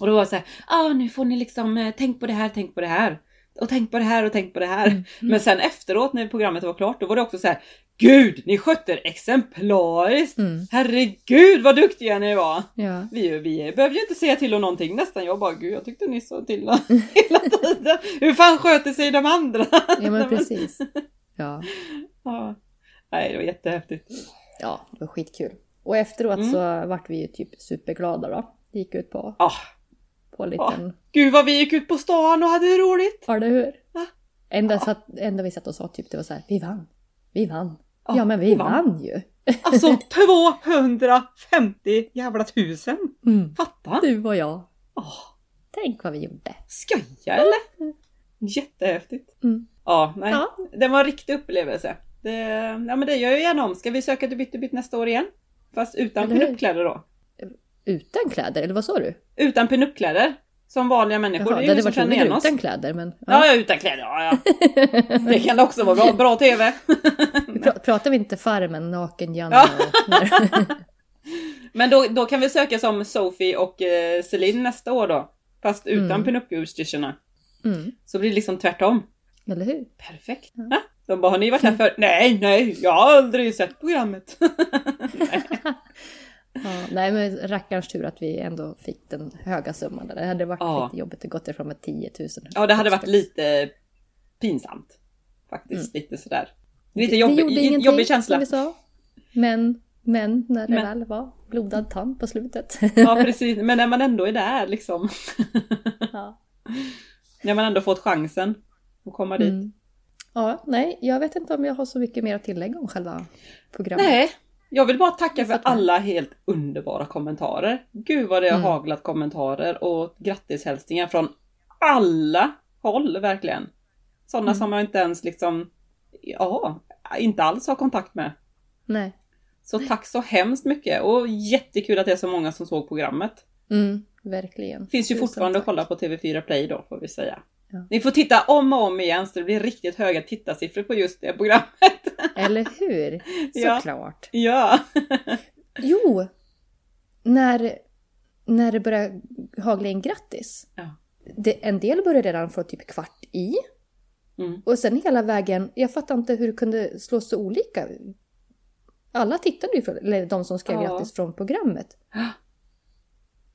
Och då var det så här, ah, nu får ni liksom, eh, tänk på det här, tänk på det här. Och tänk på det här och tänk på det här. Men sen efteråt när programmet var klart, då var det också så här, Gud, ni skötte er exemplariskt! Mm. Herregud vad duktiga ni var! Ja. Vi, vi behöver ju inte säga till om någonting nästan. Jag bara, gud jag tyckte ni sa till hela tiden. Hur fan sköter sig de andra? ja, men precis. Ja. Ja. Nej, det var jättehäftigt. ja, det var skitkul. Och efteråt Mm. så vart vi ju typ superglada då. Gick ut på, Ah, på en liten... gud vad vi gick ut på stan och hade roligt! Ja, det hur? Va? Enda, satt, enda vi satt och sa typ det var så här, vi vann. Vi vann. Ja, Ja, men vi vi vann. vann ju. Alltså 250 jävla tusen! Mm. Fatta! Du och jag. Oh, Tänk vad vi gjorde. skoja eller? Jättehäftigt! Mm. Ja, nej. Ja. Det var en riktig upplevelse. Det, ja men det gör jag gärna om. Ska vi söka till Byttebytt nästa år igen? Fast utan Eller pinup-kläder då. Utan kläder, eller vad sa du? Utan pinup-kläder. Som vanliga människor. Jaha, det hade varit roligare igen oss. utan kläder, men... Ja, ja, utan kläder. Ja, ja. Det kan också vara bra, bra TV. Pratar vi inte Farmen, Naken-Janne Ja. Men då, då kan vi söka som Sophie och eh, Celine nästa år då. Fast utan Mm. pinup-utstyrseln. Mm, Så blir det liksom tvärtom. eller hur? Perfekt. Ja. De bara, har ni varit här för? Nej, nej, jag har aldrig sett programmet. Ja, nej, men rackarns tur att vi ändå fick den höga summan. Det hade varit Ja. lite jobbigt att gått ifrån med 10 000. ja, det hade varit lite pinsamt. Faktiskt, lite sådär. Lite Det jobbig, gjorde ingenting, jobbig som känsla. vi sa. Men, men när det Men- väl var blodad tand på slutet. Ja, precis. Men när man ändå är där liksom. ja. När man ändå fått chansen att komma dit. Mm. ja, nej, jag vet inte om jag har så mycket mer att tillägga om själva programmet. Nej, jag vill bara tacka för alla helt underbara kommentarer. Gud vad det har Mm. haglat kommentarer och grattishälsningar från alla håll verkligen. Sådana Mm. som jag inte ens liksom, ja, inte alls har kontakt med. Nej. Så tack så hemskt mycket och jättekul att det är så många som såg programmet. Mm, verkligen. Finns ju Tusen fortfarande att tack. kolla på TV4 Play då får vi säga. Ja. Ni får titta om och om igen så det blir riktigt höga tittarsiffror på just det programmet. Eller hur? Ja. Såklart. ja. Jo! När, när det börjar hagla in grattis. Ja. Det, en del börjar redan få typ kvart i. Mm. Och sen hela vägen, jag fattar inte hur det kunde slå så olika. Alla tittade ju, eller de som skrev Ja. grattis från programmet.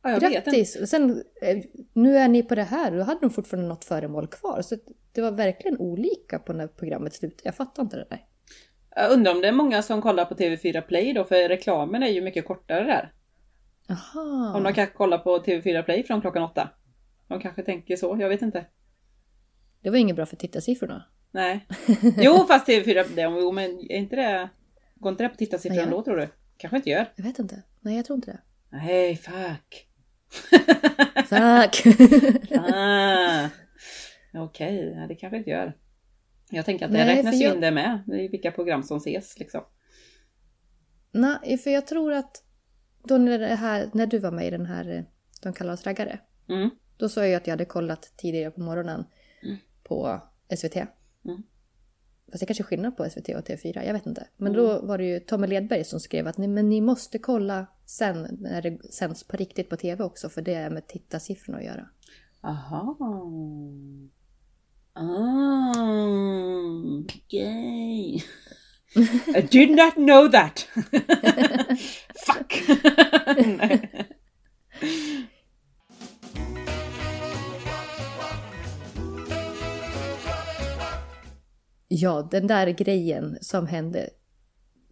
ja jag vet. Grattis! Och sen, eh, nu är ni på det här, då hade de fortfarande något föremål kvar. Så det var verkligen olika på när programmet slutade. Jag fattar inte det där. Jag undrar om det är många som kollar på TV4 Play då, för reklamen är ju mycket kortare där. Jaha. Om de kanske kollar på TV4 Play från klockan åtta. De kanske tänker så, jag vet inte. Det var inget bra för tittarsiffrorna. Nej. Jo, fast TV4, det, jo, men är inte det... Går inte det på tittarsiffror Nej, jag- ändå tror du? Kanske inte gör. Jag vet inte. Nej, jag tror inte det. Nej, fuck. Tack! Ah. Okej, nej, det kanske inte gör. Jag tänker att det Nej, räknas jag- in det med. Är vilka program som ses liksom. Nej, för jag tror att då när, det här, när du var med i den här eh, De kallar oss raggare. Mm. Då sa jag att jag hade kollat tidigare på morgonen Mm. på SVT. Fast det kanske är skillnad på SVT och TV4, jag vet inte. Men Mm. då var det ju Tommy Ledberg som skrev att ni, men ni måste kolla sen när det sänds på riktigt på TV också för det är med tittarsiffrorna att göra. Aha. Ah, gay. I did not know that. den där grejen som hände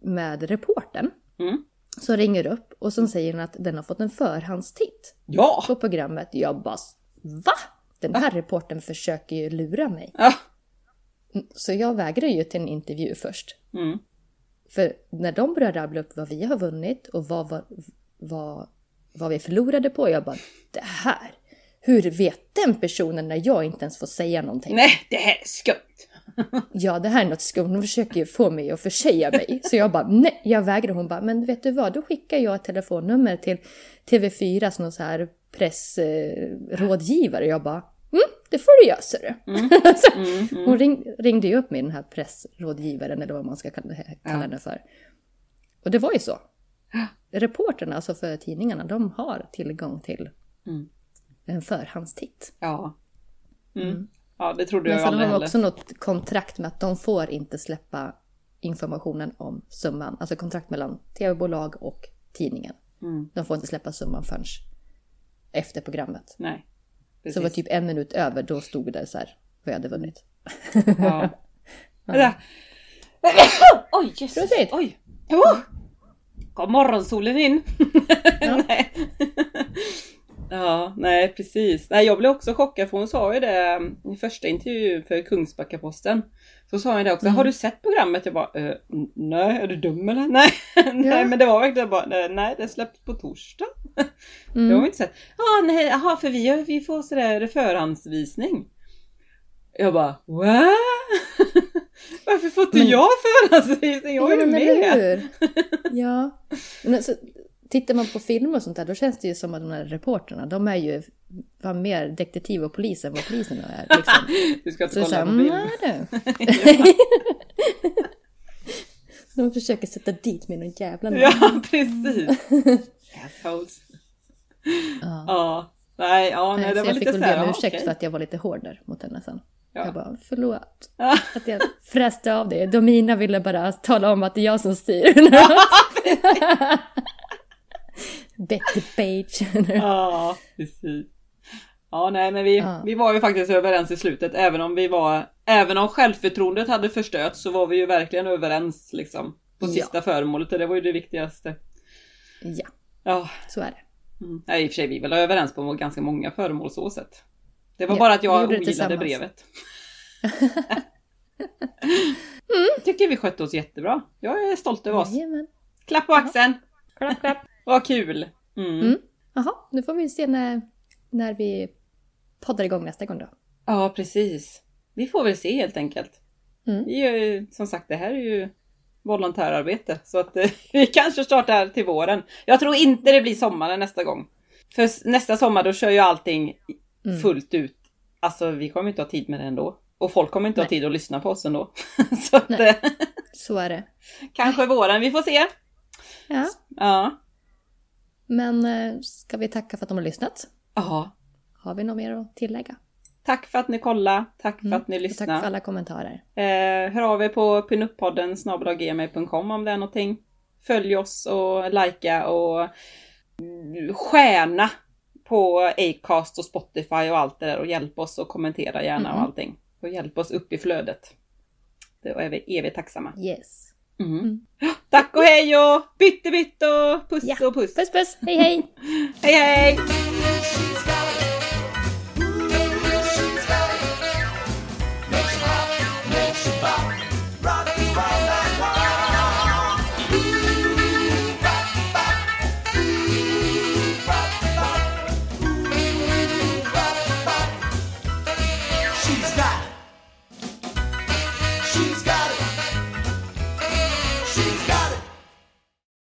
med reporten Mm. som ringer upp och som säger att den har fått en förhandstitt Ja. på programmet. Jag bara, va? Den här reporten försöker ju lura mig. ja. Så jag vägrar ju till en intervju först. Mm. För när de började rabbla upp vad vi har vunnit och vad, vad, vad, vad vi förlorade på, jag bara, det här, hur vet den personen när jag inte ens får säga någonting? Nej, det här är skumt. Ja, det här är något skumt. De försöker ju få mig att försäga mig. Så jag bara, nej, jag vägrar. Hon bara, men vet du vad, då skickar jag ett telefonnummer till TV4 som någon så här pressrådgivare. jag bara, mm, det får du göra, ser du. Så Mm, mm. Hon ring, ringde ju upp mig, den här pressrådgivaren, eller vad man ska kalla, kalla Ja. henne för. Och det var ju så. Reporterna, alltså för tidningarna, de har tillgång till Mm. en förhandstitt. Ja. Mm. Ja, det trodde Men jag sen aldrig har de också något kontrakt med att de får inte släppa informationen om summan. Alltså kontrakt mellan tv-bolag och tidningen. Mm. De får inte släppa summan förrän efter programmet. Nej. Så det var typ en minut över, då stod det så här vad jag hade vunnit. Ja. Vänta. Oj, jösses. Oj. Oh! Kom morgonsolen in. Ja. nej. Ja, nej precis. Nej, jag blev också chockad för hon sa ju det i första intervjun för Kungsbacka-Posten. Så sa hon det också, Mm. har du sett programmet? Jag bara, eh, nej, är du dum eller? Nej, nej men det var verkligen bara, eh, nej det släpps på torsdag. Det har vi Mm. inte sett. Ja, nej, jaha, för vi, har- vi får sådär förhandsvisning. Jag bara, what? Varför får inte Men- jag förhandsvisning? Jag är ju med! Ja. Men alltså, tittar man på filmer och sånt där, då känns det ju som att de här reporterna, de är ju fan mer detektiv och polis än vad poliserna är. Liksom. Du ska inte Så kolla på film. du. De försöker sätta dit mig någon jävla namn. Ja, precis. Assholes. Ja. Ja, nej, ja, nej, det så var jag fick lite väl be om ursäkt okej. för att jag var lite hård där mot henne sen. Ja. Jag bara, förlåt att jag fräste av det. Domina ville bara tala om att det är jag som styr. Betty Page. Ja, precis. Ja, nej, men vi, Ja. vi var ju faktiskt överens i slutet, även om vi var, även om självförtroendet hade förstört så var vi ju verkligen överens liksom. På Ja. sista föremålet och det var ju det viktigaste. ja, Ja, så är det. mm. nej, i och för sig vi var överens på ganska många föremål så sett. Det var Ja, bara att jag ogillade brevet. Jag tycker vi skötte oss jättebra. Jag är stolt över oss. Jajamän. Klapp på axeln! Klapp, klapp. Vad kul! Mm. Mm. Jaha, nu får vi se när, när vi poddar igång nästa gång då. Ja, precis. Vi får väl se helt enkelt. Mm. Vi är ju, som sagt, det här är ju volontärarbete. Så att eh, vi kanske startar till våren. Jag tror inte det blir sommaren nästa gång. För nästa sommar då kör ju allting Mm. fullt ut. Alltså vi kommer inte ha tid med det ändå. Och folk kommer inte ha Nej. tid att lyssna på oss ändå. så att eh, Så är det. kanske våren, vi får se. Ja, Ja. Men eh, ska vi tacka för att de har lyssnat? Ja. Har vi något mer att tillägga? Tack för att ni kollade. Tack för Mm. att ni Och Tack lyssnade. för alla kommentarer. Eh, hör av er på pinuppodden snabelaggmail.com om det är någonting. Följ oss och likea och mm, stjärna på Acast och Spotify och allt det där och hjälp oss och kommentera gärna och Mhm. allting. Och hjälp oss upp i flödet. Då är vi evigt tacksamma. Yes. Mm. Mm. Tack och hej och bytte bytte och puss Ja. och puss. Puss puss, hej hej! Hej hej!